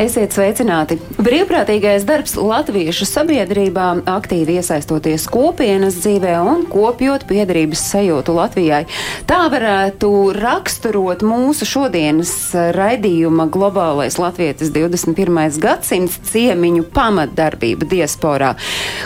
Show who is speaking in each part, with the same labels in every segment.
Speaker 1: Esiet sveicināti! Brīvprātīgais darbs latviešu sabiedrībā aktīvi iesaistoties kopienas dzīvē un kopjot piedarības sajūtu Latvijai. Tā varētu raksturot mūsu šodienas raidījuma globālais latvietis 21. gadsimts ciemiņu pamatdarbību diasporā.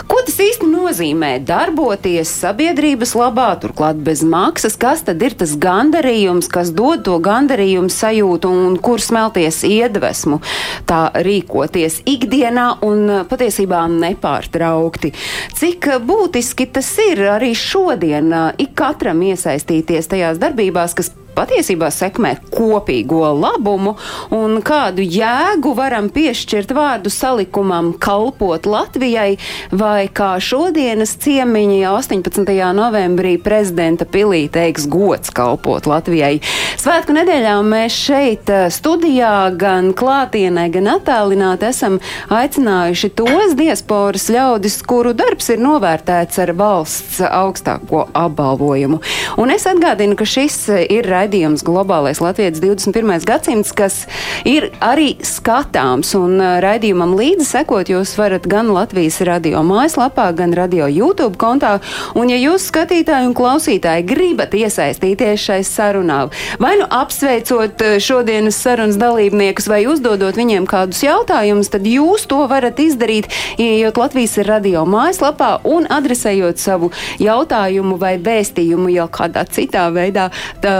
Speaker 1: Ko tas īsti nozīmē darboties sabiedrības labā, turklāt bez maksas? Kas tad ir tas gandarījums, kas dod to gandarījumu sajūtu un kur smelties iedvesmu? Tā rīkoties ikdienā un patiesībā nepārtraukti. Cik būtiski tas ir arī šodien ik katram iesaistīties tajās darbībās, kas patiesībā sekmē kopīgo labumu un kādu jēgu varam piešķirt vārdu salikumam kalpot Latvijai, vai kā šodienas ciemiņi 18. novembrī prezidenta pilī teiks gods kalpot Latvijai. Svētku nedēļā mēs šeit studijā gan klātienē, gan attālināti esam aicinājuši tos diasporas ļaudis, kuru darbs ir novērtēts ar valsts augstāko apbalvojumu. Un es atgādinu, ka šis ir raidījums raidījums Globālais Latvijas 21. gadsimts, kas ir arī skatāms. Un raidījumam līdzi sekot, jūs varat gan Latvijas radio mājaslapā, gan radio YouTube kontā. Un, ja jūs skatītāji un klausītāji gribat iesaistīties šai sarunā, vai nu apsveicot šodienas sarunas dalībniekus, vai uzdodot viņiem kādus jautājumus, tad jūs to varat izdarīt, ieejot Latvijas radio mājaslapā un adresējot savu jautājumu vai vēstījumu jau kādā citā veidā. Tā,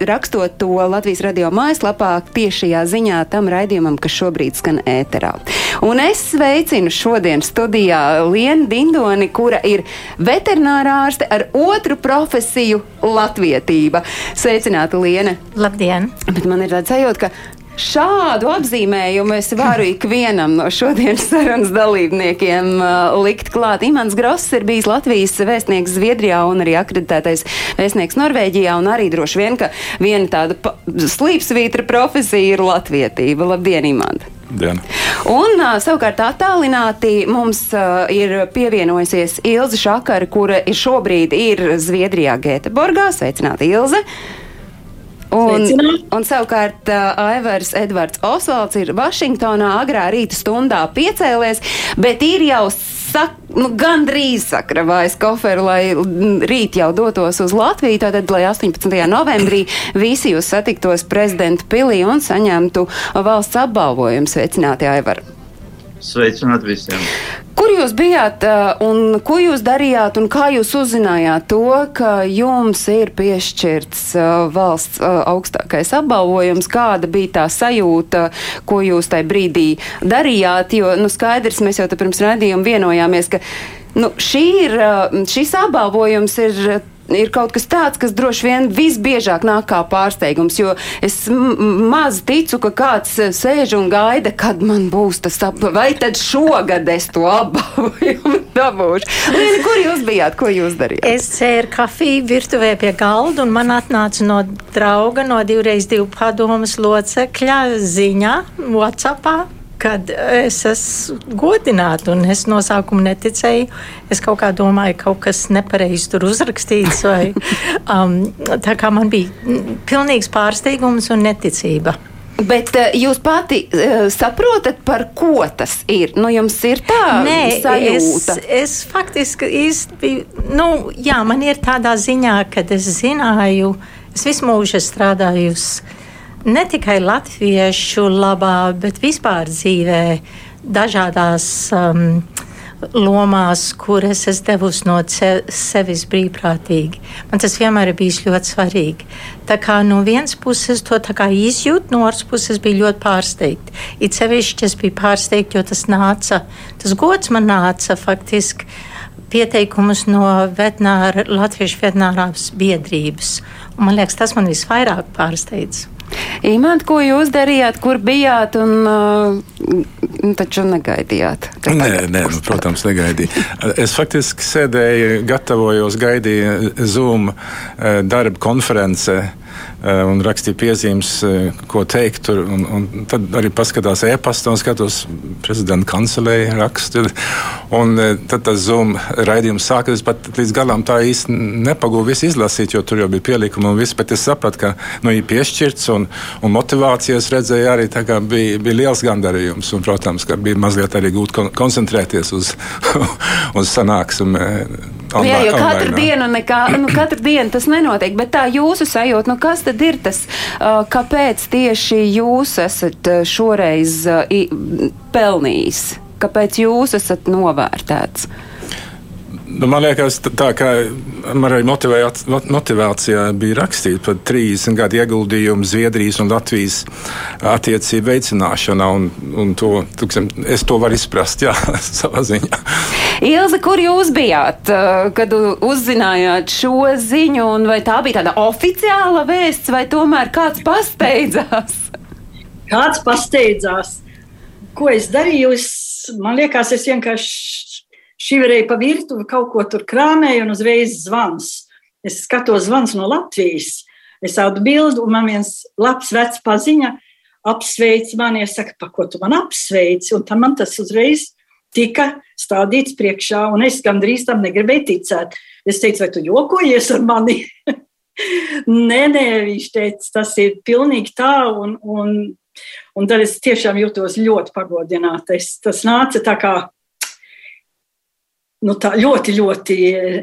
Speaker 1: rakstot to Latvijas radio mājaslapā tiešajā ziņā tam raidījumam, kas šobrīd skan ēterā. Un es sveicinu šodien studijā Lienu Dindoni, kura ir veterinārā ārste ar otru profesiju - latvietība. Sveicināta, Liena!
Speaker 2: Labdien!
Speaker 1: Bet man ir tāds sajūta, ka Šādu apzīmējumu es varu ikvienam no šodienas sarunas dalībniekiem uh, likt klāt. Imants Gross ir bijis Latvijas vēstnieks Zviedrijā un arī akreditētais vēstnieks Norvēģijā, un arī droši vien, ka viena tāda slīpsvītra profesija ir latvietība. Labdien, Imants!
Speaker 3: Diena.
Speaker 1: Un uh, savukārt attālināti mums uh, ir pievienojusies Ilze Šakara, kura ir šobrīd ir Zviedrijā Gēteborgā. Sveicināta Ilze! Un, un savukārt uh, Aivars Edvards Osvalds ir Vašingtonā agrā rīta stundā piecēlies, bet ir jau sak, nu, gandrīz sakravājis koferu, lai rīt jau dotos uz Latviju, tātad, lai 18. novembrī visi jūs satiktos prezidenta pilī un saņemtu valsts apbalvojumu. Sveicināti, Aivar!
Speaker 4: Sveicināt visiem!
Speaker 1: Kur jūs bijāt un ko jūs darījāt un kā jūs uzzinājāt to, ka jums ir piešķirts valsts augstākais apbalvojums? Kāda bija tā sajūta, ko jūs tajā brīdī darījāt? Jo, nu, skaidrs, mēs jau te pirms raidījuma vienojāmies, ka nu, šī ir, šis apbalvojums ir ir kaut kas tāds, kas droši vien visbiežāk nāk kā pārsteigums, jo es maz ticu, ka kāds sēž un gaida, kad man būs tas apbalvojums, vai tad šogad es to dabūšu. Lēni, kur jūs bijāt, ko jūs darījāt?
Speaker 2: Es dzēru kafiju virtuvē pie galda, un man atnāca no drauga, no divreiz divu padomas locekļa ziņa WhatsAppā kad es esmu godināta, un es no sākuma neticēju. Es kaut kā domāju, ka kaut kas nepareizi tur uzrakstīts, vai um, tā kā man bija pilnīgs pārsteigums un neticība.
Speaker 1: Bet uh, jūs pati uh, saprotat, par ko tas ir? Nu, jums ir tā
Speaker 2: Nē,
Speaker 1: sajūta.
Speaker 2: Es, es faktiski īsti biju, nu, jā, man ir tādā ziņā, ka es zināju, es visu mūžu strādāju ne tikai latviešu labā, bet vispār dzīvē, dažādās um, lomās, kuras es devusi no sevis brīvprātīgi. Man tas vienmēr ir bijis ļoti svarīgi. Tā kā no vienas puses to izjūt, no otras puses bija ļoti pārsteigta. It sevišķi es biju pārsteigta, jo tas nāca, tas gods man nāca faktiski pieteikumus no veterināra, Latviešu veterinārās biedrības. Un, man liekas, tas man visvairāk pārsteidz.
Speaker 1: Imants, ko jūs darījāt, kur bijāt un uh, taču negaidījāt?
Speaker 3: Nē, nē nu, protams, negaidīju. Es faktiski sēdēju, gatavojos, gaidīju Zoom darba konferencē un rakstīja piezīmes, ko teikt. Tur, un, un tad arī paskatās e-pastā un skatos prezidenta kancelēju rakstu. Un tad tas Zoom raidījums sākās. Es pat līdz galam tā īsti nepagūvu visu izlasīt, jo tur jau bija pielikumi un viss. Bet es sapratu, ka nu, ir piešķirts un, un motivācijas redzēju arī bija, bija liels gandarījums. Un, protams, ka bija mazliet arī gūt koncentrēties uz, uz sanāksmi
Speaker 1: Online, Jā, jo katru online, dienu, nekā, nu, katru dienu tas nenotiek, bet tā jūsu sajūta, nu kas tad ir tas, kāpēc tieši jūs esat šoreiz pelnījis? Kāpēc jūs esat novērtēts?
Speaker 3: Nu, man liekas, tā kā man arī motivācijā bija rakstīts par 30 gadu ieguldījumu Zviedrijas un Latvijas attiecību veicināšanā. Un, un to, tuksim, es to varu izprast, jā, savā ziņā.
Speaker 1: Ilze, kur jūs bijāt, kad uzzinājāt šo ziņu? Vai tā bija tāda oficiāla vēsts, vai tomēr kāds pasteidzās?
Speaker 5: Kāds pasteidzās? Ko es darīju? Es, man liekas, es vienkārši šiverēju pa virtuvi, kaut ko tur krāmēju un uzreiz zvans. Es skatos zvans no Latvijas. Es atbildu, un man viens labs vecs paziņa apsveic mani, es saku, pa ko tu man apsveici, un tam man tas uzreiz tika stādīts priekšā, un es gandrīz tam negribēju ticēt. Es teicu, vai tu jokojies ar mani? nē, nē, viņš teica, tas ir pilnīgi tā, un, un, un tad es tiešām jūtos ļoti pagodināta. Es, tas nāca tā kā nu, tā ļoti, ļoti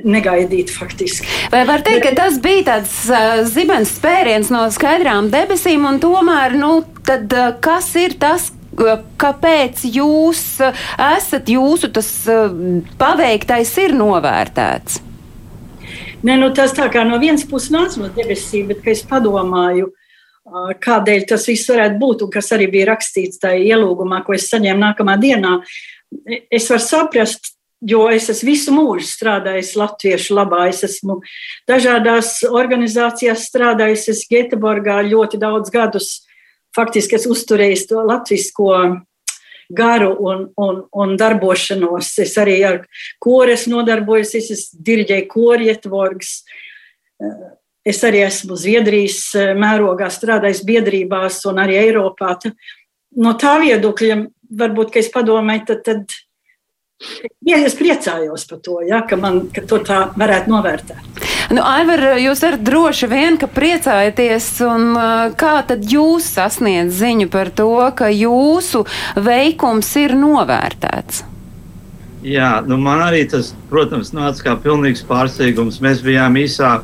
Speaker 5: negaidīti faktiski.
Speaker 1: Vai var teikt, ka tas bija tāds uh, zibens spēriens no skaidrām debesīm, un tomēr, nu, tad uh, kas ir tas, kāpēc jūs esat, jūsu tas paveiktais ir novērtēts?
Speaker 5: Nē, nu, tas tā kā no vienas puses nāca no debesīm, bet es padomāju, kādēļ tas viss varētu būt, un kas arī bija rakstīts tajā ielūgumā, ko es saņēmu nākamā dienā. Es varu saprast Jo es esmu visu mūžu strādājis latviešu labā. Es esmu dažādās organizācijās strādājis. Es Göteborgā ļoti daudz gadus faktiski esmu uzturējis to latvisko garu un, un, un darbošanos. Es arī ar kores nodarbojos, es diriģēju kori Göteborgas. Es arī esmu Zviedrijas mērogā strādājis biedrībās un arī Eiropā. No tā viedokļa varbūt, ka es padomāju, tad, tad Ja es priecājos par to, ja, ka, man, ka to tā varētu novērtēt.
Speaker 1: Nu, Aivar, jūs varat droši vien, ka priecājaties, un kā tad jūs sasniedz ziņu par to, ka jūsu veikums ir novērtēts?
Speaker 4: Jā, nu man arī tas, protams, nāca kā pilnīgs pārsteigums. Mēs bijām īsā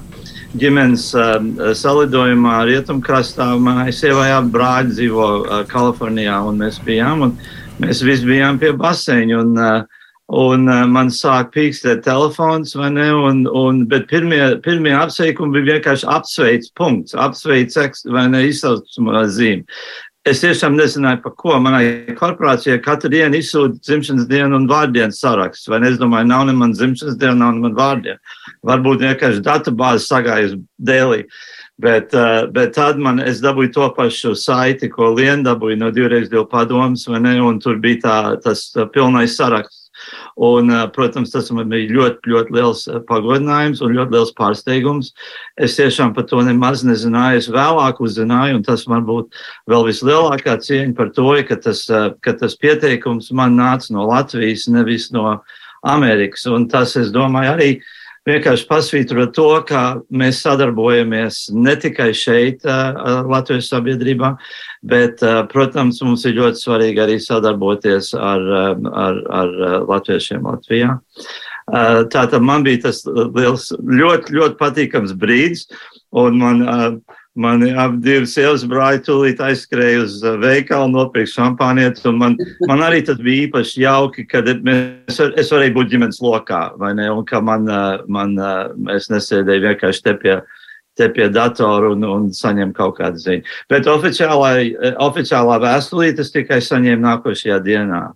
Speaker 4: ģimenes uh, salidojumā rietumkrastā. Manai sievai abi brāļi dzīvo uh, Kalifornijā, un mēs bijām, un mēs visi bijām pie baseņa. Un, uh, Un uh, man sāk pīkstēt telefons, vai ne? Un, un, bet pirmie, pirmie apsveikumi bija vienkārši apsveic, punkts, apsveic, vai ne, izsaucamā zīme. Es tiešām nezināju, par ko manai korporācijai katru dienu izsūta dzimšanas dienu un vārdienas saraksts. Vai ne? Es domāju, nav ne man dzimšanas diena, nav ne man vārdiena. Varbūt vienkārši databāze sagājas dēlī. Bet, uh, bet tad man es dabūju to pašu saiti, ko Liena dabūja no divreiz divu padomus, vai ne? Un tur bija tā, tas pilnais saraksts Un, protams, tas man bija ļoti, ļoti liels pagodinājums un ļoti liels pārsteigums. Es tiešām par to nemaz nezināju. Es vēlāk uzzināju, un tas man būtu vēl vislielākā cieņa par to, ka tas, ka tas pieteikums man nāca no Latvijas, nevis no Amerikas. Un tas, es domāju, arī vienkārši pasvītro to, ka mēs sadarbojamies ne tikai šeit, Latvijas sabiedrībā, bet, protams, mums ir ļoti svarīgi arī sadarboties ar, ar, ar latviešiem Latvijā. Tātad man bija tas liels, ļoti, ļoti patīkams brīdis, un man Mani abi divi sievas brāļi tūlīt aizskrēja uz uh, veikalu, nopirka šampānietu. Man, man arī tas bija īpaši jauki, kad mēs, es varēju būt ģimenes lokā, vai ne? Un ka man, uh, man uh, es nesēdēju vienkārši te pie, te pie datora un, un saņēmu kaut kādu ziņu. Bet oficiālā, oficiālā vēstulīte es tikai saņēmu nākošajā dienā.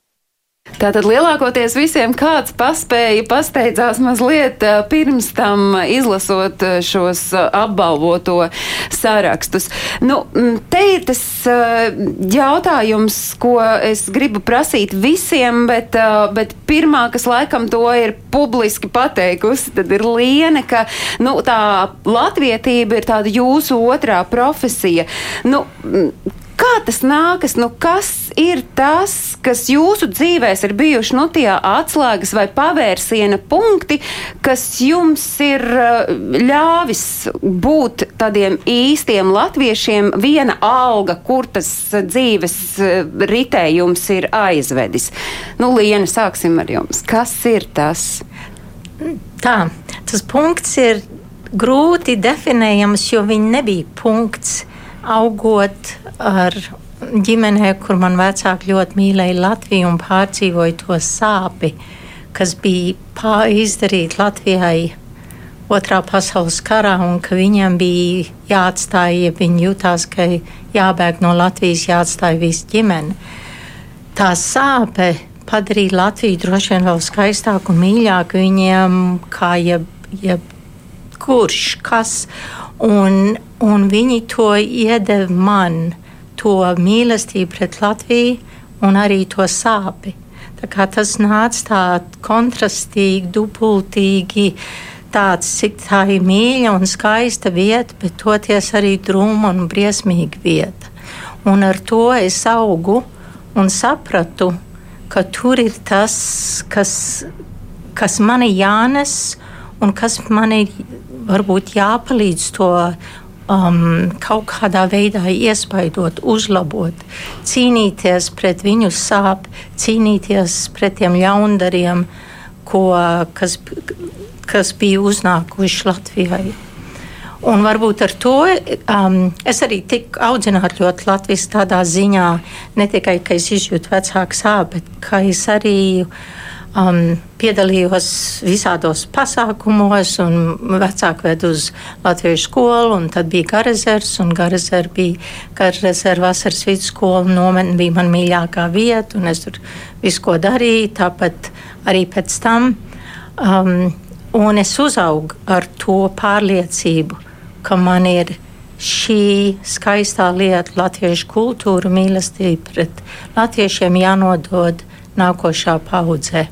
Speaker 1: Tātad lielākoties visiem kāds paspēja, pasteidzās mazliet eh, pirms tam izlasot eh, šos eh, apbalvoto sārakstus. Nu, te ir tas jautājums, ko es gribu prasīt visiem, bet, bet pirmā, kas laikam to ir publiski pateikusi, tad ir Liene, ka nu, tā latvietība ir tāda jūsu otrā profesija. Nu, Kā tas nākas? Nu, kas ir tas, kas jūsu dzīvēs ir bijuši nu, tie atslēgas vai pavērsiena punkti, kas jums ir eh, ļāvis būt tādiem īstiem latviešiem, viena alga, kur tas dzīves eh, ritējums ir aizvedis? Nu, Liena, sāksim ar jums. Kas ir tas?
Speaker 2: Tā, tas punkts ir grūti definējams, jo viņi nebija punkts augot ar ģimenē, kur man vecāki ļoti mīlēja Latviju un pārdzīvoja to sāpi, kas bija izdarīta Latvijai Otrā pasaules karā, un ka viņam bija jāatstāj, ja viņi jutās, ka jābēg no Latvijas, jāatstāj visa ģimene. Tā sāpe padarīja Latviju droši vien vēl skaistāku un mīļāku viņiem, kā jeb, jeb kurš, kas. Un, un viņi to iedeva man, to mīlestību pret Latviju un arī to sāpi. Tas nāca tā kontrastīgi, dubultīgi, tāds, cik tā ir mīļa un skaista vieta, bet toties arī drūma un briesmīga vieta. Un ar to es augu un sapratu, ka tur ir tas, kas, kas man ir jānes un kas man ir varbūt jāpalīdz to um, kaut kādā veidā iespaidot, uzlabot, cīnīties pret viņu sāpēm, cīnīties pret tiem ļaundariem, ko, kas, kas bija uznākuši Latvijai. Un varbūt ar to um, es arī tiku audzināta ļoti latviešu tādā ziņā, ne tikai ka es izjūtu vecāku sāpes, bet ka es arī uh, um, piedalījos visādos pasākumos, un vecāki ved uz Latvijas skolu, un tad bija Garazers, un Garazers bija Garazers vasaras vidusskola, nometne bija man mīļākā vieta, un es tur visu ko darīju, tāpat arī pēc tam. Um, un es uzaugu ar to pārliecību, ka man ir šī skaistā lieta, latviešu kultūra, mīlestība pret latviešiem jānodod nākošā paudzē.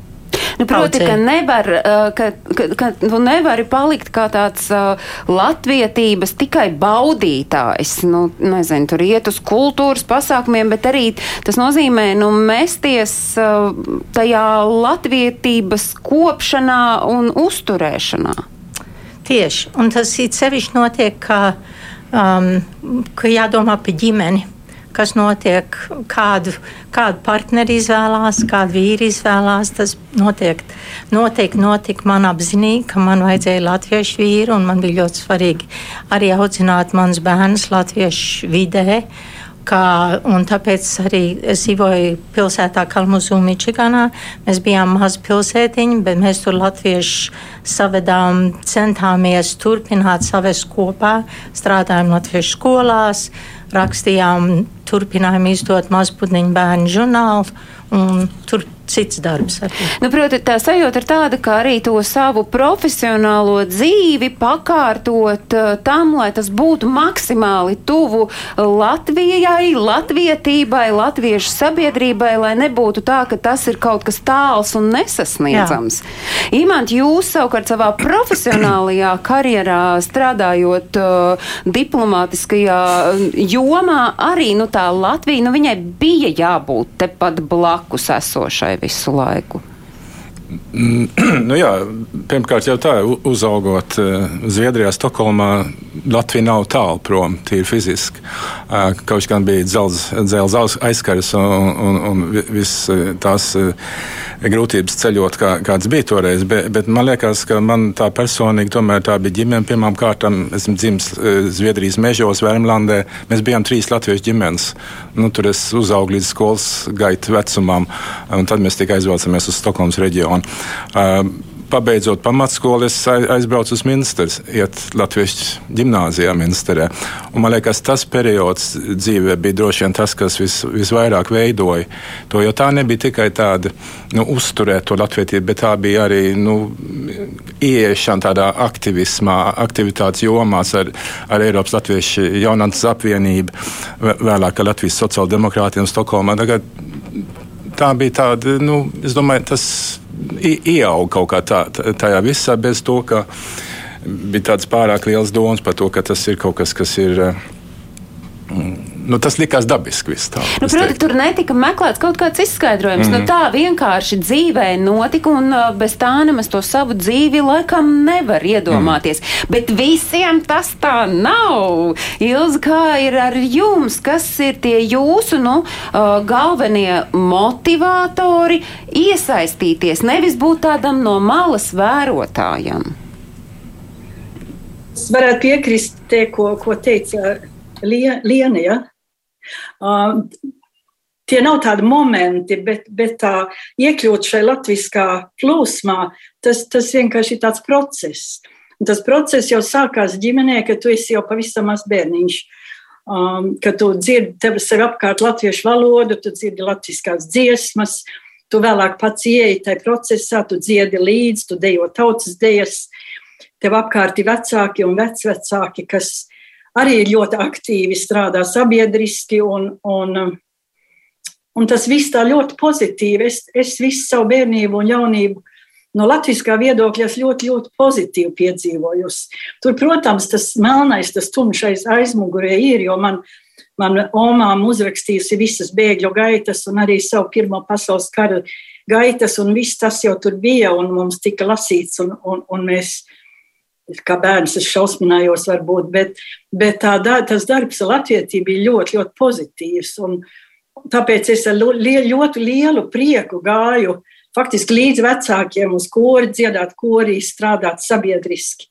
Speaker 1: Nu, proti, ka, nevar, uh, ka, ka, ka tu nevari palikt kā tāds uh, latvietības tikai baudītājs. Nu, nezinu, tur iet uz kultūras pasākumiem, bet arī tas nozīmē nu, mesties uh, tajā latvietības kopšanā un uzturēšanā.
Speaker 2: Tieši, un tas ir sevišķi notiek, ka, um, ka jādomā par ģimeni kas notiek, kādu, kādu partneri izvēlās, kādu vīri izvēlās. Tas notiek, noteikti notika man apzinīgi, ka man vajadzēja latviešu vīru, un man bija ļoti svarīgi arī audzināt manus bērnus latviešu vidē. Kā, tāpēc arī es dzīvoju pilsētā Kalmuzu, Mičiganā. Mēs bijām maza pilsētiņa, bet mēs tur latvieši savedām, centāmies turpināt savest kopā, strādājām latviešu skolās, rakstījām turpinājām izdot mazputniņu bērnu žurnālu. Tur cits darbs. Arī.
Speaker 1: Nu, proti, tā sajūta ir tāda, ka arī to savu profesionālo dzīvi pakārtot uh, tam, lai tas būtu maksimāli tuvu Latvijai, latvietībai, latviešu sabiedrībai, lai nebūtu tā, ka tas ir kaut kas tāls un nesasniedzams. Jā. Imant, jūs savukārt savā profesionālajā karjerā strādājot uh, diplomātiskajā jomā, arī nu, tā Latvija, nu, viņai bija jābūt tepat blakus esošai visu laiku?
Speaker 3: Mm, nu jā, pirmkārt, jau tā, uzaugot eh, Zviedrijā, Stokholmā, Latvija nav tālu prom, tīri fiziski. Kaut gan bija dzelzs aizkars un, un, un viss eh, tās grūtības ceļot, kā, kāds bija toreiz. Bet, bet man liekas, ka man tā personīgi tomēr tā bija ģimene. Pirmām kārtām esmu dzimis Zviedrijas mežos, Vērmlandē. Mēs bijām trīs latviešu ģimenes. Nu, tur es uzaugu līdz skolas gaita vecumam, un tad mēs tikai aizvācamies uz Stokholmas reģionu. Pabeidzot pamatskolu, es aizbraucu uz Minstras, iet Latvijas gimnāzijā Minsterē. Un man liekas, tas periods dzīvē bija droši vien tas, kas vis, visvairāk veidoja to, jo tā nebija tikai tāda nu, uzturēt to latvietību, bet tā bija arī nu, ieiešana tādā aktivismā, aktivitātes jomās ar, ar Eiropas Latviešu jaunatnes apvienību, vēlāk ar Latvijas sociāldemokrātiem Stokholmā. Tagad, tā bija tāda, nu, es domāju, tas ieauga kaut kā tā, tajā visā, bez to, ka bija tāds pārāk liels domas par to, ka tas ir kaut kas, kas ir. Mm, nu, tas likās dabiski. Tā,
Speaker 1: nu, proti, tur netika meklēts kaut kāds izskaidrojums. Mm -hmm. nu, tā vienkārši dzīvē notika, un bez tā nemaz to savu dzīvi laikam nevar iedomāties. Mm. Bet visiem tas tā nav. Ilza, kā ir ar jums? Kas ir tie jūsu nu, galvenie motivatori iesaistīties, nevis būt tādam no malas vērotājam?
Speaker 5: Es varētu piekrist te, ko, ko teica Liena. Uh, tie nav tādi momenti, bet, bet tā iekļūt šai latviskā plūsmā, tas, tas vienkārši ir tāds process. Un tas process jau sākās ģimenē, kad tu esi jau pavisam maz bērniņš. Um, kad tu dzirdi tev sev apkārt latviešu valodu, tu dzirdi latviskās dziesmas, tu vēlāk pats ieeji tajā procesā, tu dziedi līdzi, tu dejo tautas dejas. Tev apkārt ir vecāki un vecvecāki, kas arī ļoti aktīvi strādā sabiedriski. Un, un, un tas viss tā ļoti pozitīvi. Es, es visu savu bērnību un jaunību no latviskā viedokļa ļoti, ļoti pozitīvi piedzīvojusi. Tur, protams, tas melnais, tas tumšais aizmugurē ir, jo man, man omām uzrakstījusi visas bēgļu gaitas un arī savu Pirmo pasaules kara gaitas, un viss tas jau tur bija, un mums tika lasīts, un, un, un mēs kā bērns es šausminājos, varbūt, bet, bet tā, tas darbs ar latvietību bija ļoti, ļoti pozitīvs. Un, tāpēc es ar ļoti lielu prieku gāju faktiski līdz vecākiem uz kori, dziedāt korī, strādāt sabiedriski.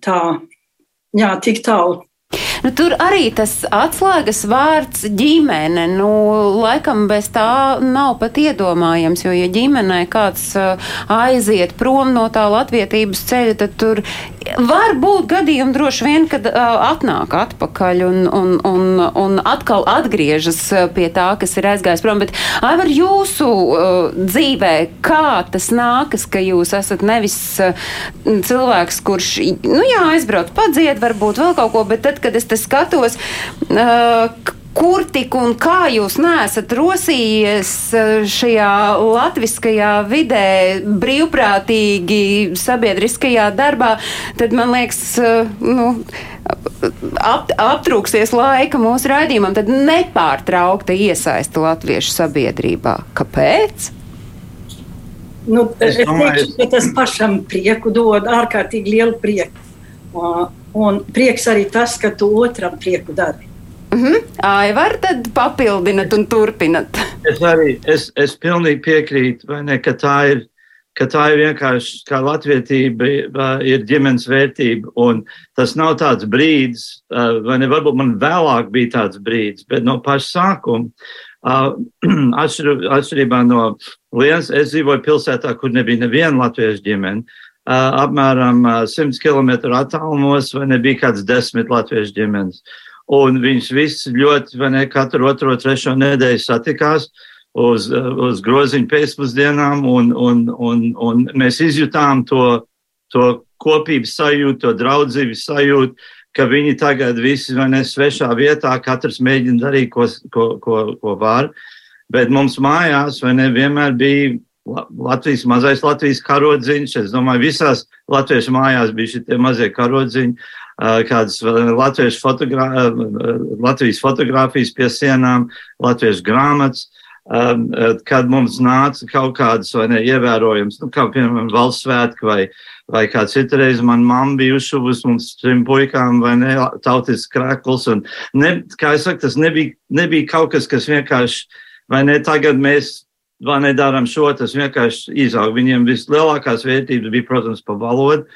Speaker 5: Tā, jā, tik tālu.
Speaker 1: Nu, tur arī tas atslēgas vārds ģimene, nu, laikam bez tā nav pat iedomājams, jo, ja ģimenē kāds uh, aiziet prom no tā latvietības ceļa, tad tur var būt gadījumi droši vien, kad uh, atnāk atpakaļ un, un, un, un atkal atgriežas uh, pie tā, kas ir aizgājis prom. Bet, Aivar, jūsu dzīvē, kā tas nākas, ka jūs esat nevis cilvēks, kurš, nu jā, aizbrauc padzied, varbūt vēl kaut ko, bet tad, kad es te skatos, uh, kur tik un kā jūs neesat rosījies šajā latviskajā vidē, brīvprātīgi sabiedriskajā darbā, tad man liekas, nu, ap, aptrūksies laika mūsu raidījumam, tad nepārtraukta iesaista latviešu sabiedrībā. Kāpēc?
Speaker 5: Nu, es domāju, ka tas pašam prieku dod ārkārtīgi lielu prieku. Un prieks arī tas, ka tu otram prieku dari.
Speaker 1: Mm -hmm. Aivar, tad papildinat un turpinat.
Speaker 4: Es arī es, es pilnīgi piekrītu, ne, ka tā ir. Ka tā ir vienkārši kā latvietība, ir ģimenes vērtība. Un tas nav tāds brīdis, vai ne? Varbūt man vēlāk bija tāds brīdis, bet no paša sākuma, atšķirībā no Lienas, es dzīvoju pilsētā, kur nebija neviena latviešu ģimene apmēram 100 km attālumos, vai nebija kāds desmit latviešu ģimenes. Un viņš viss ļoti, vai ne, katru otro, trešo nedēļu satikās uz, uz groziņu pēcpusdienām, un, un, un, un mēs izjutām to, to kopības sajūtu, to draudzības sajūtu, ka viņi tagad visi, vai ne, svešā vietā, katrs mēģina darīt, ko, ko, ko, ko var. Bet mums mājās, vai ne, vienmēr bija Latvijas mazais Latvijas karodziņš. Es domāju, visās latviešu mājās bija šie mazie karodziņi, kādas latviešu fotogrā, Latvijas fotografijas pie sienām, latviešu grāmatas. Kad mums nāca kaut kādas vai ne ievērojams, nu, kā piemēram valsts svētki vai, vai kā citreiz man mamma bija uzšuvusi mums trim puikām vai ne tautisks krekls. Un ne, kā es saku, tas nebija, nebija kaut kas, kas vienkārši, vai ne tagad mēs vai nedaram šo, tas vienkārši izaug. Viņiem vislielākās vērtības bija, protams, par valodu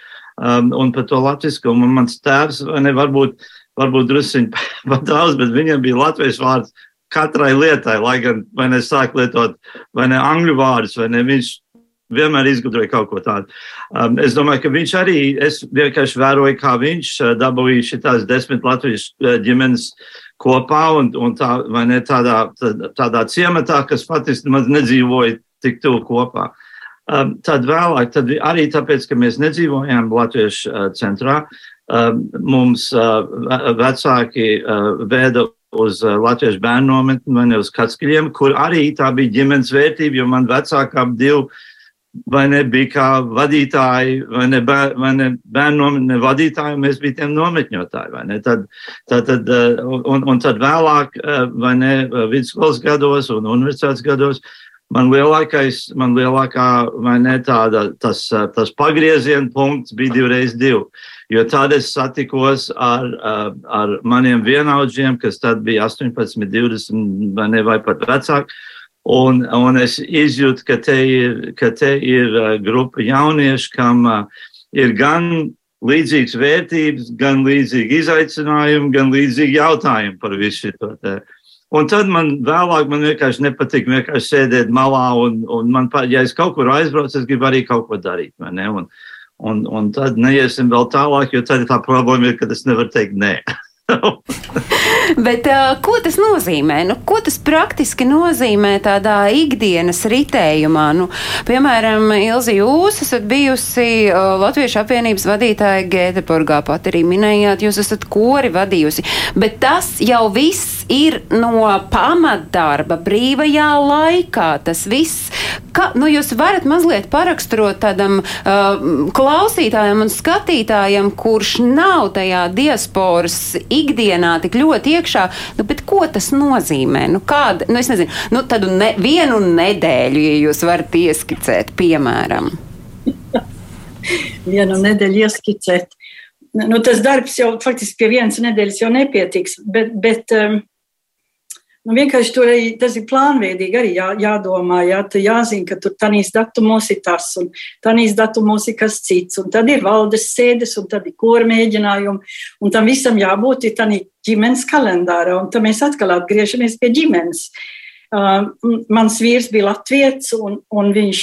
Speaker 4: um, un par to latviskumu. Mans tēvs, ne, varbūt, varbūt drusciņi pat daudz, bet viņam bija latviešu vārds katrai lietai, lai gan, vai ne, sāk lietot, vai ne, angļu vārdus, vai ne, viņš, vienmēr izgudroja kaut ko tādu. Um, es domāju, ka viņš arī, es vienkārši vēroju, kā viņš uh, dabūja šitās desmit Latvijas uh, ģimenes kopā un, un tā, ne tādā, tādā ciematā, kas faktiski maz nedzīvoja tik tuvu kopā. Um, tad vēlāk, tad arī tāpēc, ka mēs nedzīvojām Latviešu uh, centrā, um, mums uh, vecāki uh, vēda uz uh, Latviešu bērnu nometni vai ne uz Katskaļiem, kur arī tā bija ģimenes vērtība, jo man vecākām divi vai ne bija kā vadītāji, vai ne, bēr, vai ne bērnu nometņu vadītāji, mēs bijām tiem nometņotāji? Tad, tad, tad, uh, un, un tad vēlāk, uh, vai ne, vidusskolas gados un universitātes gados, man lielākais, man lielākā, vai ne, tāda, tas, tas pagrieziena punkts bija divreiz divi. Jo tad es satikos ar, ar maniem vienaudžiem, kas tad bija 18, 20 vai, ne, vai pat vecāki. Un, un es izjūtu, ka te ir, ka te ir grupa jauniešu, kam ir gan līdzīgas vērtības, gan līdzīgi izaicinājumi, gan līdzīgi jautājumi par visu šo. Un tad man vēlāk man vienkārši nepatīk vienkārši sēdēt malā, un, un man, ja es kaut kur aizbraucu, es gribu arī kaut ko darīt. Un, Un, un tad neiesim vēl tālāk, jo tad tā problēma ir, ka es nevaru teikt nē.
Speaker 1: Bet, uh, ko tas nozīmē? Nu, ko tas praktiski nozīmē tādā ikdienas ritējumā? Nu, piemēram, Ilzi, jūs esat bijusi uh, Latviešu apvienības vadītāja Gēteburgā, pat arī minējāt, jūs esat kori vadījusi. Bet tas jau viss ir no pamatdarba brīvajā laikā. Tas viss, ka, nu, jūs varat mazliet paraksturot tādam uh, klausītājam un skatītājam, kurš nav tajā diasporas ikdienā tik ļoti iekšā, nu, bet ko tas nozīmē? Nu, kāda, nu, es nezinu, nu, tādu ne, vienu nedēļu, ja jūs varat ieskicēt, piemēram.
Speaker 5: vienu nedēļu ieskicēt. Nu, tas darbs jau faktiski pie vienas nedēļas jau nepietiks, bet, bet um, Nu, vienkārši tur arī tas ir plānveidīgi arī jā, jādomā, jā, jāzina, ka tur tanīs datumos ir tas un tanīs datumos ir kas cits, un tad ir valdes sēdes, un tad ir kora mēģinājumi, un tam visam jābūt ir tanī ģimenes kalendārā, un tad mēs atkal atgriežamies pie ģimenes. Uh, mans vīrs bija latviets, un, un viņš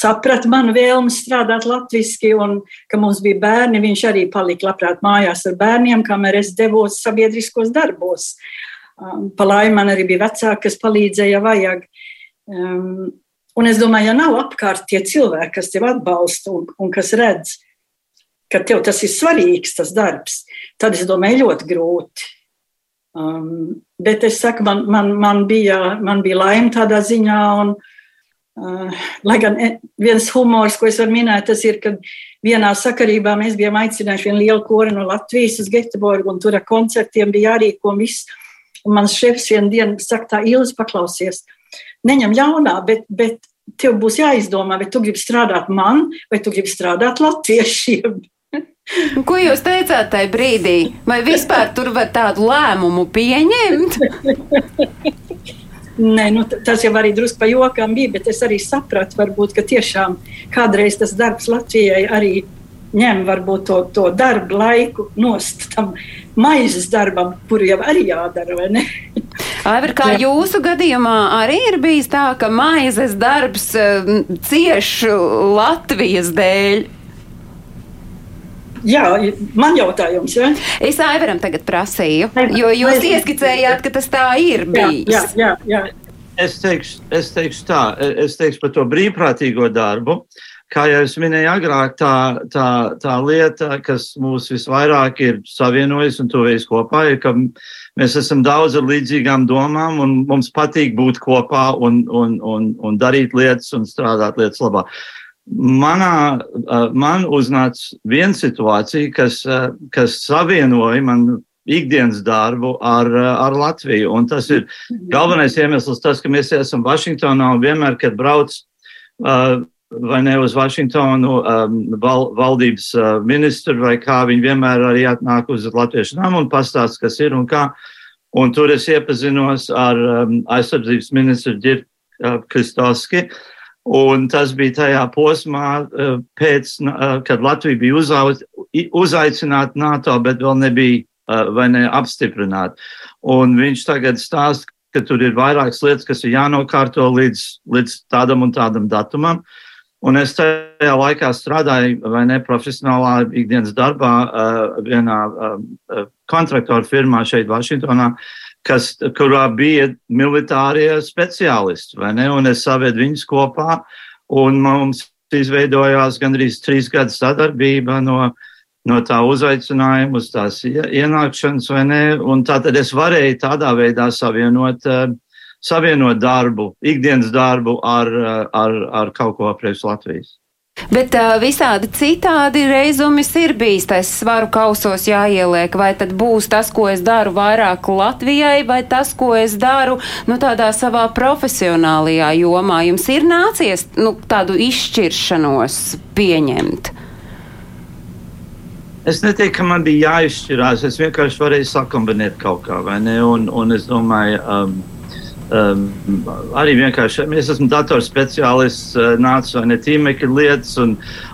Speaker 5: saprata manu vēlmu strādāt latviski, un ka mums bija bērni, viņš arī palika labprāt mājās ar bērniem, kamēr es devos sabiedriskos darbos. Uh, Um, pa laimi man arī bija vecāki, kas palīdzēja, ja vajag. Um, un es domāju, ja nav apkārt tie cilvēki, kas tev atbalsta un, un kas redz, ka tev tas ir svarīgs, tas darbs, tad es domāju, ļoti grūti. Um, bet es saku, man, man, man, bija, man bija laime tādā ziņā, un, uh, lai gan e, viens humors, ko es varu minēt, tas ir, ka vienā sakarībā mēs bijām aicinājuši vienu lielu kori no Latvijas uz Geteborgu, un tur ar koncertiem bija jārīko viss. Un mans šefs vienā dienā saka, tā Ilzi, paklausies, neņem ļaunā, bet, bet tev būs jāizdomā, vai tu gribi strādāt man, vai tu gribi strādāt latviešiem.
Speaker 1: Ko jūs teicāt tajā brīdī? Vai vispār tur var tādu lēmumu pieņemt?
Speaker 5: Nē, nu, tas jau arī drusku pa jokam bija, bet es arī sapratu, varbūt, ka tiešām kādreiz tas darbs Latvijai arī ņem varbūt to, to darbu laiku nost tam maizes darbam, kuru jau arī jādara, vai ne?
Speaker 1: Aivar, kā Jā. jūsu gadījumā arī ir bijis tā, ka maizes darbs cieši Latvijas dēļ?
Speaker 5: Jā, man jautājums. Ja?
Speaker 1: Es Aivaram tagad prasīju, jo jūs ieskicējāt, ka tas tā ir bijis.
Speaker 5: Jā, jā, jā.
Speaker 4: Es teikšu, es teikšu tā, es teikšu par to brīvprātīgo darbu. Uh, kā jau es minēju agrāk, tā, tā, tā lieta, kas mūs visvairāk ir savienojusi un tuvējas kopā, ir, ka mēs esam daudz ar līdzīgām domām un mums patīk būt kopā un, un, un, un darīt lietas un strādāt lietas labā. Manā, man uznāca viena situācija, kas, kas savienoja man ikdienas darbu ar, ar Latviju. Un tas ir galvenais iemesls, tas, ka mēs esam Vašingtonā un vienmēr, kad brauc uh, vai ne uz Vašingtonu um, val, valdības uh, ministru, vai kā viņi vienmēr arī atnāk uz Latviešu namu un pastāst, kas ir un kā. Un tur es iepazinos ar um, aizsardzības ministru Dirku uh, Kristovski. Un tas bija tajā posmā, uh, pēc, uh, kad Latvija bija uzauc, uzaicināta NATO, bet vēl nebija uh, vai ne apstiprināta. Un viņš tagad stāsta, ka tur ir vairākas lietas, kas ir jānokārto līdz, līdz tādam un tādam datumam. Uh, Un es tajā laikā strādāju, vai ne, profesionālā ikdienas darbā, vienā kontraktoru firmā šeit, Vašingtonā, kas, kurā bija militārie speciālisti, un es savedu viņus kopā, un mums izveidojās gandrīz trīs gadu sadarbība no, no tā uzaicinājuma uz tās ienākšanas, vai ne, un tā tad es varēju tādā veidā savienot uh, savienot darbu, ikdienas darbu ar, ar, ar kaut ko priekš Latvijas.
Speaker 1: Bet uh, visādi citādi reizumis ir bijis tas svaru kausos jāieliek, vai tad būs tas, ko es daru vairāk Latvijai, vai tas, ko es daru nu, tādā savā profesionālajā jomā. Jums ir nācies nu, tādu izšķiršanos pieņemt.
Speaker 4: Es neteiktu, ka man bija jāizšķirās. Es vienkārši varēju sakombinēt kaut kā, vai ne? Un, un es domāju, um, Um, arī vienkārši es esmu datorspeciālists, uh, nācu vai ne tīmekļa lietas, un,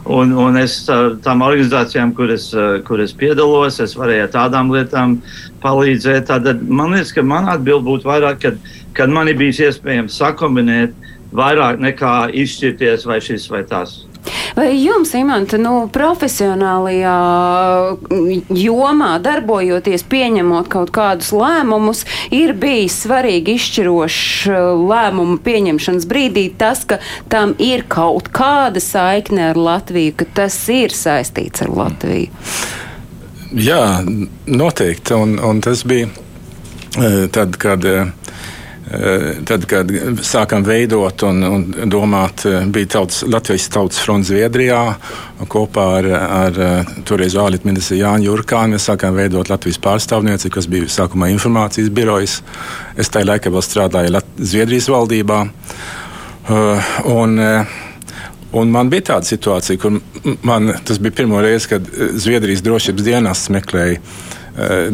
Speaker 4: un, un es uh, tām organizācijām, kur es, uh, kur es piedalos, es varēju ar tādām lietām palīdzēt. Tad man liekas, ka man atbild būtu vairāk, kad, kad man ir bijis iespējams sakombinēt vairāk nekā izšķirties vai šis vai tas.
Speaker 1: Vai jums, Imants, nu, profesionālajā jomā darbojoties, pieņemot kaut kādus lēmumus, ir bijis svarīgi izšķirošs uh, lēmumu pieņemšanas brīdī tas, ka tam ir kaut kāda saikne ar Latviju, ka tas ir saistīts ar Latviju?
Speaker 3: Jā, noteikti. Un, un tas bija uh, tad, kad uh, Eh, tad, kad sākām veidot un, un domāt, eh, bija tautas, Latvijas Tautas fronts Zviedrijā kopā ar, ar eh, toreiz ārlietu ministru Jānu Jurkānu. Mēs sākām veidot Latvijas pārstāvnieci, kas bija sākumā informācijas birojas. Es tajā laikā vēl strādāju Lat Zviedrijas valdībā. Un, Un man bija tāda situācija, kur man, tas bija pirmo reizi, kad Zviedrijas drošības dienas meklēja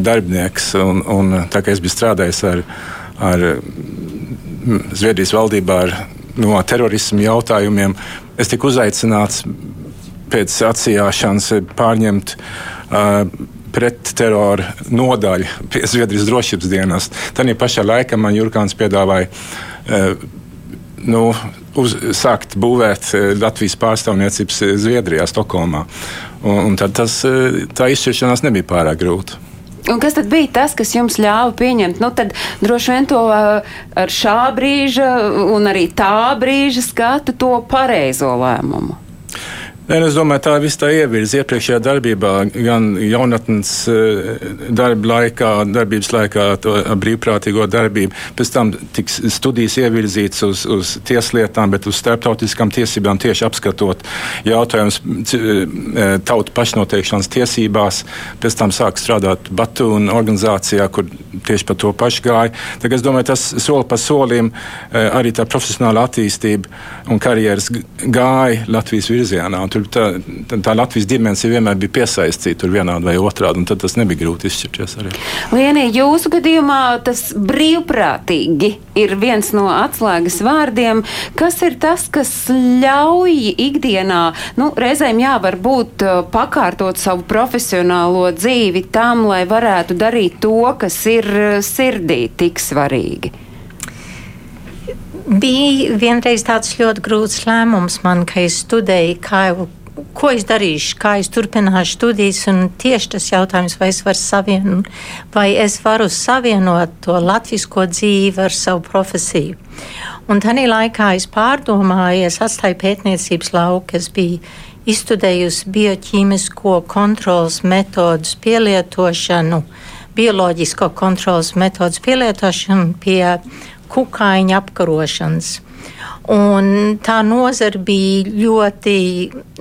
Speaker 3: darbinieks. Un, un, tā kā es biju strādājis ar viņu ar mm, Zviedrijas valdībā ar no terorismu jautājumiem. Es tiku uzaicināts pēc atsijāšanas pārņemt uh, pretterora nodaļu pie Zviedrijas drošības dienas. Tajā pašā laikā man Jurkāns piedāvāja uh, nu, uz, sākt būvēt Latvijas pārstāvniecības Zviedrijā, Stokholmā. Un, un tad tas, tā izšķiršanās nebija pārāk grūta.
Speaker 1: Un kas tad bija tas, kas jums ļāva pieņemt? Nu, tad droši vien to uh, ar šā brīža un arī tā brīža skatu to pareizo lēmumu.
Speaker 3: Nē, es domāju, tā viss tā ievirza iepriekšējā darbībā, gan jaunatnes darba laikā, darbības laikā, to brīvprātīgo darbību. Pēc tam tiks studijas ievirzīts uz, uz tieslietām, bet uz starptautiskām tiesībām tieši apskatot jautājumus tautu pašnoteikšanas tiesībās. Pēc tam sāk strādāt Batūna organizācijā, kur tieši par to pašu gāja. Tagad es domāju, tas soli pa solim eh, arī tā profesionāla attīstība un karjeras gāja Latvijas virzienā. Tur tā, tā Latvijas dimensija vienmēr bija piesaistīta vienādi vai otrādi, un tas nebija grūti izšķirties.
Speaker 1: Lienī, jūsu gadījumā tas brīvprātīgi ir viens no atslēgas vārdiem. Kas ir tas, kas ļauj ikdienā, nu, reizēm jā, varbūt uh, pakārtot savu profesionālo dzīvi tam, lai varētu darīt to, kas ir uh, sirdī tik svarīgi?
Speaker 2: Bija vienreiz tāds ļoti grūts lēmums man, ka es studēju, kā, ko es darīšu, kā es turpināšu studijas. Tieši tas jautājums, vai es varu savienot, vai es varu savienot to latvisko dzīvi ar savu profesiju. Un tajā laikā es pārdomāju, es atstāju pētniecības lauku, es biju izstudējusi bioķīmisko kontrolas metodus pielietošanu, bioloģisko kontrolas metodus pielietošanu pie kukaiņa apkarošanas. Un tā nozara bija ļoti,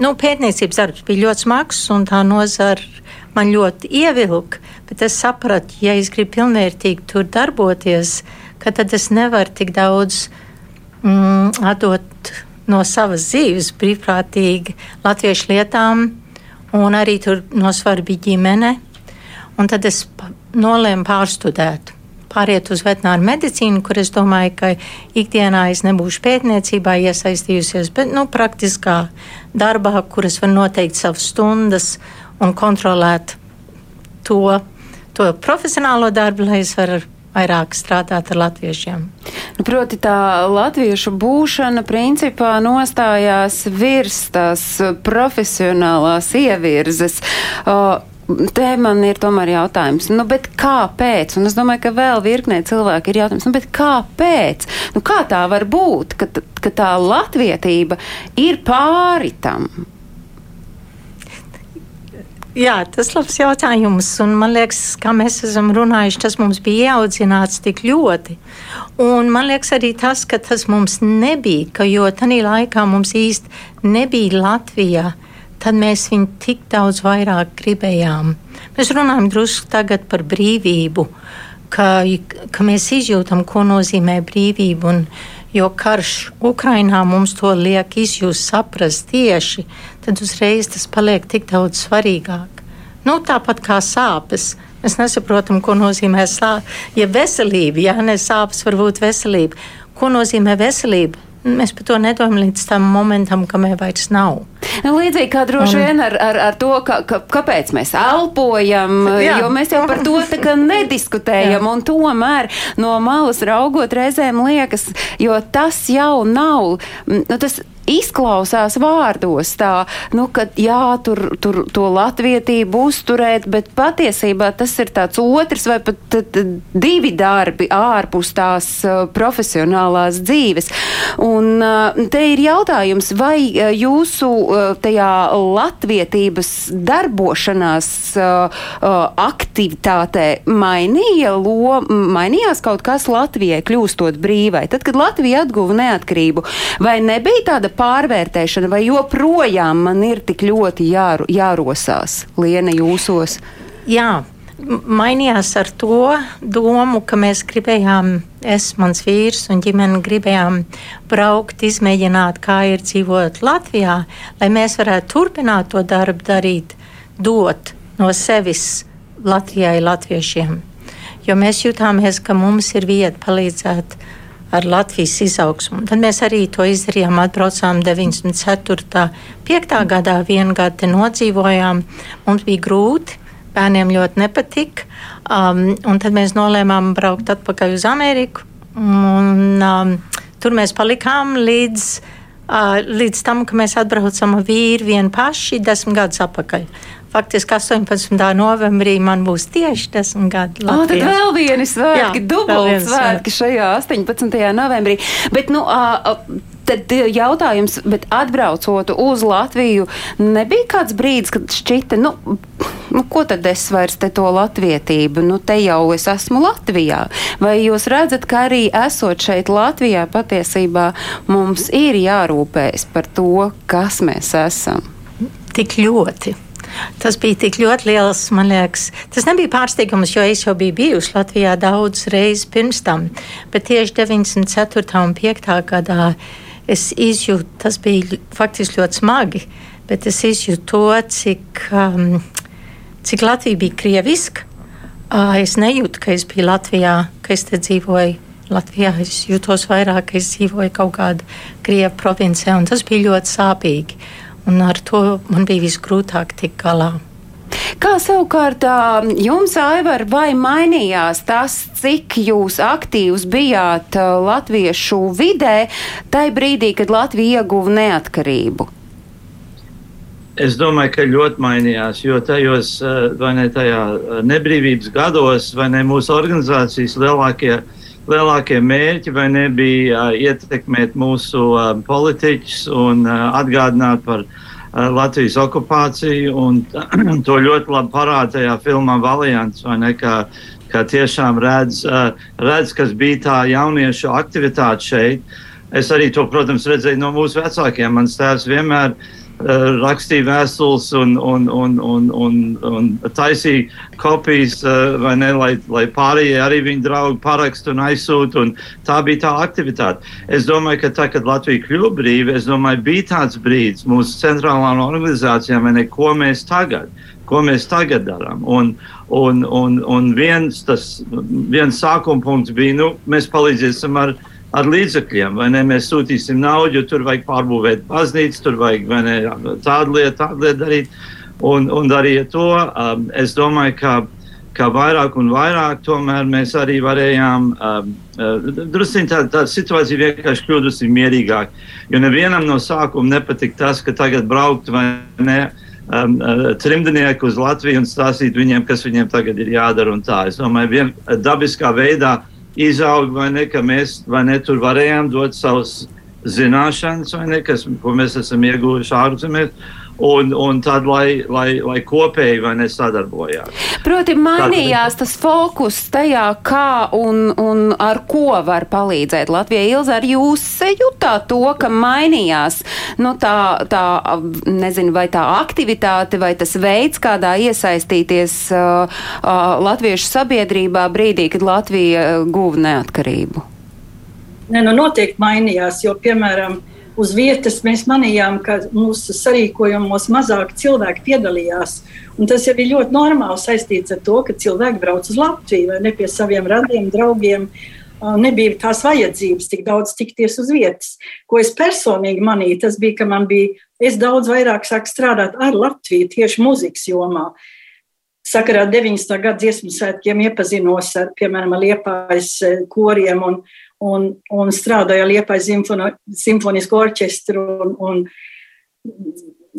Speaker 2: nu, pētniecības darbs bija ļoti smags, un tā nozara man ļoti ievilka. Bet es sapratu, ja es gribu pilnvērtīgi tur darboties, tad es nevaru tik daudz mm, atdot no savas dzīves brīvprātīgi latviešu lietām, un arī tur no svara bija ģimene. Un tad es nolēmu pārstudēt pāriet uz veterināru medicīnu, kur es domāju, ka ikdienā es nebūšu pētniecībā iesaistījusies, bet nu, praktiskā darbā, kur es varu noteikt savas stundas un kontrolēt to, to profesionālo darbu, lai es varu vairāk strādāt ar latviešiem.
Speaker 1: Nu, proti, tā latviešu būšana principā nostājās virs tās profesionālās ievirzes. Uh, Te man ir tomēr jautājums, nu, kāpēc? Un es domāju, ka vēl virknē cilvēku ir jautājums, nu, kāpēc? Nu, kā tā var būt, ka, ka tā latvietība ir pāri tam?
Speaker 2: Jā, tas ir labs jautājums. Un man liekas, kā mēs esam runājuši, tas mums bija ieaudzināts tik ļoti. Un man liekas arī tas, ka tas mums nebija, ka jo tajā laikā mums īsti nebija Latvija. Tad mēs viņu tik daudz vairāk gribējām. Mēs runājam drusku tagad par brīvību, ka, ka mēs izjūtam, ko nozīmē brīvība. Un, jo karš Ukrainā mums to liek izjust, saprast tieši, tad uzreiz tas paliek tik daudz svarīgāk. Nu, tāpat kā sāpes. Mēs nesaprotam, ko nozīmē sāpes. Ja veselība, ja ne sāpes, var būt veselība. Ko nozīmē veselība? Mēs par to nedomājam līdz tam momentam, kamēr vairs nav.
Speaker 1: Līdzīgi kā droši vien ar, ar, ar to, ka, ka, kāpēc mēs elpojam, Jā. jo mēs jau par to nediskutējam. Un tomēr no malas raugot reizēm liekas, jo tas jau nav. Nu, tas, izklausās vārdos tā, nu, ka jā, tur, tur to latvietību uzturēt, bet patiesībā tas ir tāds otrs vai pat tad, divi darbi ārpus tās uh, profesionālās dzīves. Un uh, te ir jautājums, vai uh, jūsu tajā latvietības darbošanās uh, uh, aktivitātē mainīja lo, mainījās kaut kas Latvijai kļūstot brīvai? Tad, kad Latvija atguva neatkarību, vai nebija tāda pārvērtēšana, vai joprojām man ir tik ļoti jāru, jārosās Liena jūsos?
Speaker 2: Jā. Mainījās ar to domu, ka mēs gribējām, es, mans vīrs un ģimene gribējām braukt, izmēģināt, kā ir dzīvot Latvijā, lai mēs varētu turpināt to darbu darīt, dot no sevis Latvijai, latviešiem. Jo mēs jutāmies, ka mums ir vieta palīdzēt ar Latvijas izaugsmu. Tad mēs arī to izdarījām, atbraucām 94. 5. gadā, vienu gadu nodzīvojām. Mums bija grūti, bērniem ļoti nepatika, um, tad mēs nolēmām braukt atpakaļ uz Ameriku. Un, um, tur mēs palikām līdz, uh, līdz tam, ka mēs atbraucam ar vīru vienu paši desmit gadus atpakaļ. Faktiski 18. novembrī man būs tieši 10 gadi.
Speaker 1: Oh, tad vēl vieni svētki, dubult svētki šajā 18. novembrī. Bet, nu, uh, Tad jautājums, bet atbraucot uz Latviju, nebija kāds brīdis, kad šķita, nu, nu ko tad es vairs te to latvietību, nu, te jau es esmu Latvijā. Vai jūs redzat, ka arī esot šeit Latvijā, patiesībā mums ir jārūpējas par to, kas mēs esam?
Speaker 2: Tik ļoti. Tas bija tik ļoti liels, man liekas. Tas nebija pārsteigums, jo es jau biju bijusi Latvijā daudz reizes pirms tam. Bet tieši 94. un 5. gadā es izjūtu, tas bija faktiski ļoti smagi, bet es izjūtu to, cik, um, cik Latvija bija krieviska. Uh, es nejūtu, ka es biju Latvijā, ka es te dzīvoju. Latvijā es jūtos vairāk, ka es dzīvoju kaut kādā Krievijas provincē, un tas bija ļoti sāpīgi un ar to man bija visgrūtāk tikt galā.
Speaker 1: Kā savukārt jums, Aivar, vai mainījās tas, cik jūs aktīvs bijāt latviešu vidē, tajā brīdī, kad Latvija ieguva neatkarību?
Speaker 4: Es domāju, ka ļoti mainījās, jo tajos ne, nebrīvības gados, ne mūsu organizācijas lielākie lielākie mērķi nebija ietekmēt mūsu politiķus un atgādināt par uh, Latvijas okupāciju. Un, to ļoti labi parāda tajā filmā Valiants, ne, kā, kā tiešām redz, uh, redz, kas bija tā jauniešu aktivitāte šeit. Es arī to, protams, redzēju no mūsu vecākiem. Mans tēvs vienmēr ir Eh, rakstīja vēstules un, un, un, un, un, un taisīja kopijas, eh, ne, lai, lai pārējie arī viņa draugi parakstu un aizsūtu. Un tā bija tā aktivitāte. Es domāju, ka tā, kad Latvija kļuva brīva, es domāju, bija tāds brīdis mūsu centrālām organizācijām, ne, ko mēs tagad. Ko mēs tagad darām? Un, un, un, un viens, tas, viens sākuma punkts bija, nu, mēs palīdzēsim ar uh, ar līdzekļiem, vai ne? Mēs sūtīsim naudu, tur vajag pārbūvēt baznīcu, tur vajag ne, tādu lietu, tādu lietu darīt. Un, un darīja to. Um, es domāju, ka ka vairāk un vairāk tomēr mēs arī varējām, um, uh, drusciņ tā, tā situācija vienkārši kļūst drusciņ mierīgāk. Jo nevienam no sākuma nepatika tas, ka tagad braukt vai ne um, uh, trimdnieku uz Latviju un stāstīt viņiem, kas viņiem tagad ir jādara. Es domāju, vien dabiskā veidā izaug vai ne, ka mēs ne tur varējām dot savus zināšanas vai ne, kas, ko mēs esam ieguvuši ārzemēs un, un tad, lai, lai, lai kopēji vai nesadarbojās.
Speaker 1: Proti, mainījās tas fokus tajā, kā un, un ar ko var palīdzēt Latvijai. Ilza, ar jūs jutāt to, ka mainījās nu, tā, tā, nezinu, vai tā aktivitāte vai tas veids, kādā iesaistīties uh, uh, latviešu sabiedrībā brīdī, kad Latvija uh, guva neatkarību?
Speaker 5: Ne, nu noteikti mainījās, jo, piemēram, uz vietas mēs manījām, ka mūsu sarīkojumos mazāk cilvēki piedalījās. Un tas jau ir ļoti normāli saistīts ar to, ka cilvēki brauc uz Latviju vai ne pie saviem radiem, draugiem. Nebija tās vajadzības tik daudz tikties uz vietas. Ko es personīgi manīju, tas bija, ka man bija, es daudz vairāk sāku strādāt ar Latviju tieši muzikas jomā. Sakarā 90. gada dziesmu svētkiem iepazinos ar, piemēram, Liepājas koriem un, un, un strādāju ar Liepais simfonisko orķestru. Un, un,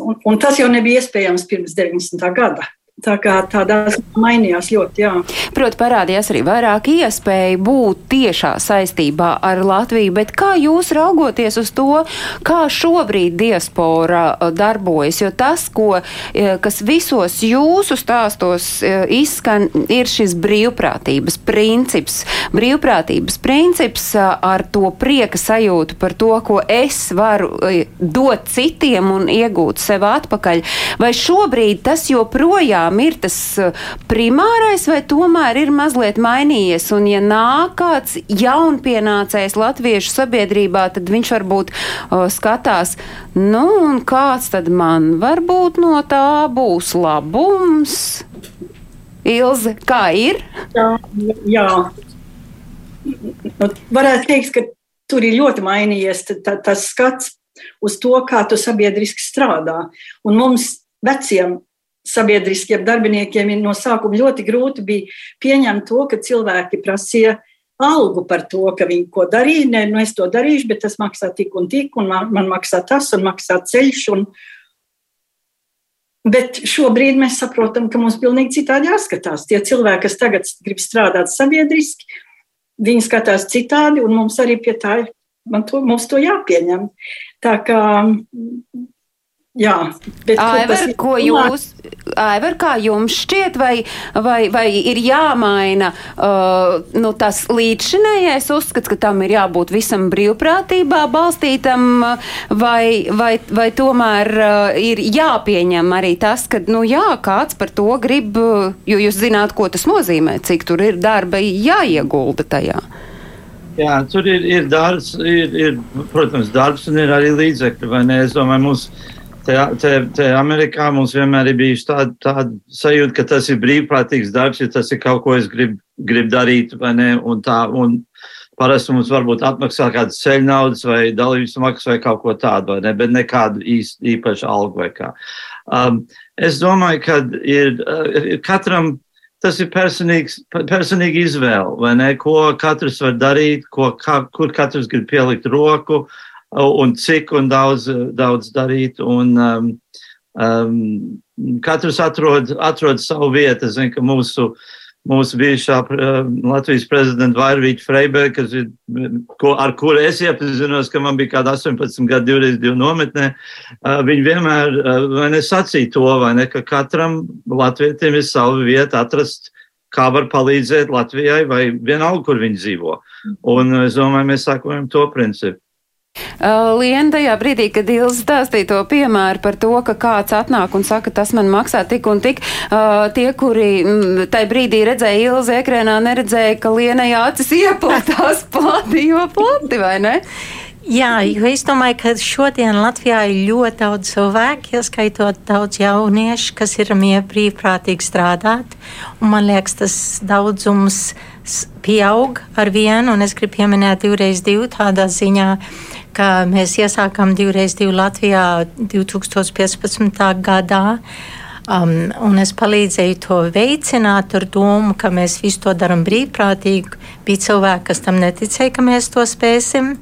Speaker 5: un, un tas jau nebija iespējams pirms 90. gada. Tā kā tādās mainījās ļoti, jā.
Speaker 1: Protams, parādījās arī vairāk iespēju būt tiešā saistībā ar Latviju, bet kā jūs raugoties uz to, kā šobrīd diaspora uh, darbojas, jo tas, ko, uh, kas visos jūsu stāstos uh, izskan, ir šis brīvprātības princips. Brīvprātības princips ar to prieka sajūtu par to, ko es varu dot citiem un iegūt sev atpakaļ. Vai šobrīd tas joprojām joprojām ir tas uh, primārais, vai tomēr ir mazliet mainījies? Un, ja nāk kāds jaunpienācējs latviešu sabiedrībā, tad viņš varbūt uh, skatās, nu, un kāds tad man varbūt no tā būs labums? Ilze, kā ir?
Speaker 5: Jā, jā. Nu, varētu teikt, ka tur ir ļoti mainījies tas skats uz to, kā tu sabiedriski strādā. Un mums, veciem sabiedriskiem darbiniekiem no sākuma ļoti grūti bija pieņemt to, ka cilvēki prasīja algu par to, ka viņi ko darīja. Nē, nu es to darīšu, bet tas maksā tik un tik, un man, man maksā tas, un maksā ceļš. Un, Bet šobrīd mēs saprotam, ka mums pilnīgi citādi jāskatās. Tie cilvēki, kas tagad grib strādāt sabiedriski, viņi skatās citādi, un mums arī pie tā ir, to, mums to jāpieņem. Tā kā Jā, bet
Speaker 1: Aivar, ko jūs, Aivar, kā jums šķiet, vai, vai, vai ir jāmaina uh, nu, tas līdzšinējais uzskats, ka tam ir jābūt visam brīvprātībā balstītam, vai, vai, vai tomēr uh, ir jāpieņem arī tas, ka, nu jā, kāds par to grib, jo jūs zināt, ko tas nozīmē, cik tur ir darba jāiegulda tajā.
Speaker 4: Jā, tur ir, ir darbs, ir, ir, protams, darbs un ir arī līdzekļi, vai ne? Es domāju, mums Te, te, te Amerikā mums vienmēr ir bijusi tāda, tāda sajūta, ka tas ir brīvprātīgs darbs, ja tas ir kaut ko, es gribu grib darīt, vai ne? Un tā, un parasti mums varbūt atmaksā kādas ceļu naudas vai dalības maksas vai kaut ko tādu, vai ne? Bet nekādu īst, īpašu algu vai kā. Um, es domāju, ka ir, ir katram tas ir personīgs, personīgi izvēle, vai ne? Ko katrs var darīt, ko, kā, kur katrs grib pielikt roku. Uh, un cik un daudz, daudz darīt. Un, um, um, katrs atrod, atrod savu vietu. Es zinu, ka mūsu, mūsu bijušā uh, Latvijas prezidenta Vairvīķa Freiberga, ir, ko, ar kuru es iepazinos, ka man bija kāda 18 gadu divreiz divu nometnē, uh, viņi vienmēr, uh, sacīja to, ne, ka katram latvietim ir sava vieta atrast, kā var palīdzēt Latvijai vai vienalga, kur viņi dzīvo. Un es domāju, mēs sakojam to principu.
Speaker 1: Uh, Liena tajā brīdī, kad Ilza stāstīja to piemēru par to, ka kāds atnāk un saka, tas man maksā tik un tik, uh, tie, kuri mm, tajā brīdī redzēja Ilza ekrēnā, neredzēja, ka Lienai acis ieplatās plati, jo plati, vai ne?
Speaker 2: Jā, jo es domāju, ka šodien Latvijā ir ļoti daudz cilvēku, ieskaitot daudz jauniešu, kas ir brīvprātīgi strādāt. Man liekas, tas daudzums pieaug ar vienu, un es gribu pieminēt divreiz divu tādā ziņā, ka mēs iesākām divreiz divu Latvijā 2015. gadā. Um, un es palīdzēju to veicināt ar domu, ka mēs visu to darām brīvprātīgi. Bija cilvēki, kas tam neticēja, ka mēs to spēsim.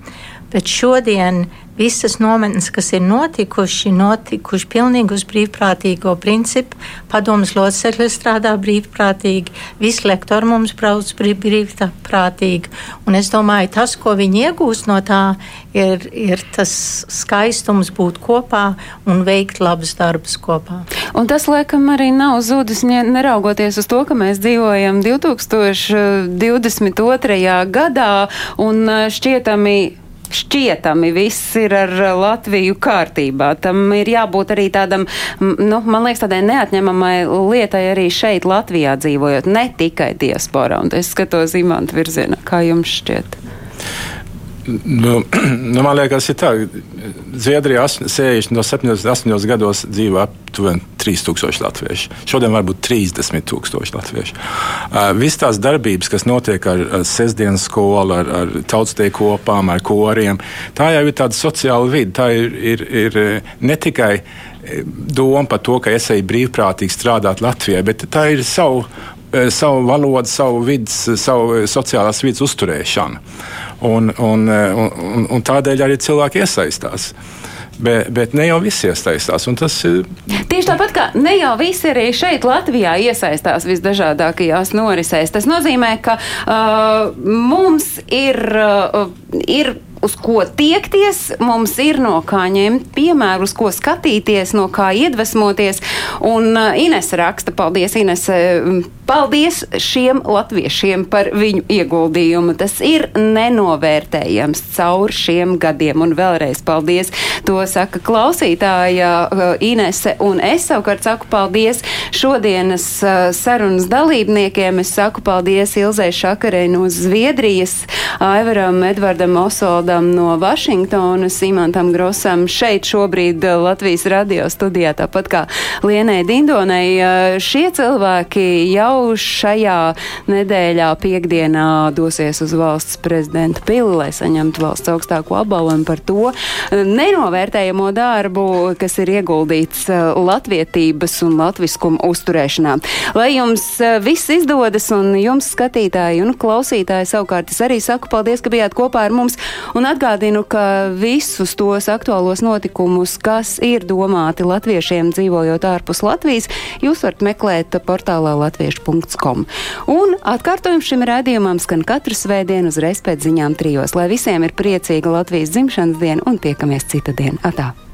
Speaker 2: Bet šodien visas nometnes, kas ir notikuši, notikuši pilnīgi uz brīvprātīgo principu. Padomus locekļi strādā brīvprātīgi, visi lektori mums brauc brīvprātīgi. Un es domāju, tas, ko viņi iegūst no tā, ir, ir tas skaistums būt kopā un veikt labus darbus kopā.
Speaker 1: Un tas, laikam, arī nav zudis, neraugoties uz to, ka mēs dzīvojam 2022. gadā un šķietami šķietami viss ir ar Latviju kārtībā. Tam ir jābūt arī tādam, nu, man liekas, tādai neatņemamai lietai arī šeit Latvijā dzīvojot, ne tikai diasporā. Un es skatos imantu virzienā, kā jums šķiet.
Speaker 3: Nu, nu, man liekas, ir tā, Zviedrijā 60 no 78 gados dzīvo aptuveni 3000 latviešu. Šodien varbūt 30,000 latviešu. Uh, Visas tās darbības, kas notiek ar, ar sestdienas skolu, ar, ar tautstieku kopām, ar koriem, tā jau ir tāda sociāla vide. Tā ir, ir, ir ne tikai doma par to, ka es eju brīvprātīgi strādāt Latvijai, bet tā ir savu savu valodu, savu vidas, savu sociālās vidas uzturēšanu. Un, un, un, un tādēļ arī cilvēki iesaistās. Bet, bet ne jau visi iesaistās. Tas,
Speaker 1: Tieši tāpat kā ne jau visi arī šeit, Latvijā, iesaistās visdažādākajās norisēs. Tas nozīmē, ka uh, mums ir, uh, ir uz ko tiekties, mums ir no kā ņemt piemēru, uz ko skatīties, no kā iedvesmoties. Un uh, Ines raksta, paldies, Ines, paldies šiem latviešiem par viņu ieguldījumu. Tas ir nenovērtējams caur šiem gadiem. Un vēlreiz paldies, to saka klausītāja uh, Inese. Un es savukārt saku paldies šodienas uh, sarunas dalībniekiem. Es saku paldies Ilzai Šakarei no Zviedrijas, Aivaram Edvardam Osoldam Valdam no Vašingtonas, Imantam Grosam šeit šobrīd eh, Latvijas radio studijā, tāpat kā Lienai Dindonai. Eh, šie cilvēki jau šajā nedēļā piekdienā dosies uz valsts prezidenta pili, lai saņemtu valsts augstāko apbalvojumu par to eh, nenovērtējamo darbu, kas ir ieguldīts latvietības un latviskuma uzturēšanā. Lai jums viss izdodas un jums skatītāji un klausītāji savukārt es arī saku paldies, ka bijāt kopā ar mums. Un atgādinu, ka visus tos aktuālos notikumus, kas ir domāti latviešiem dzīvojot ārpus Latvijas, jūs varat meklēt portālā latviešu.com. Un atkārtojums šim rādījumam skan katru svētdienu uzreiz pēc ziņām trijos, lai visiem ir priecīga Latvijas dzimšanas diena un tiekamies cita diena. Atā!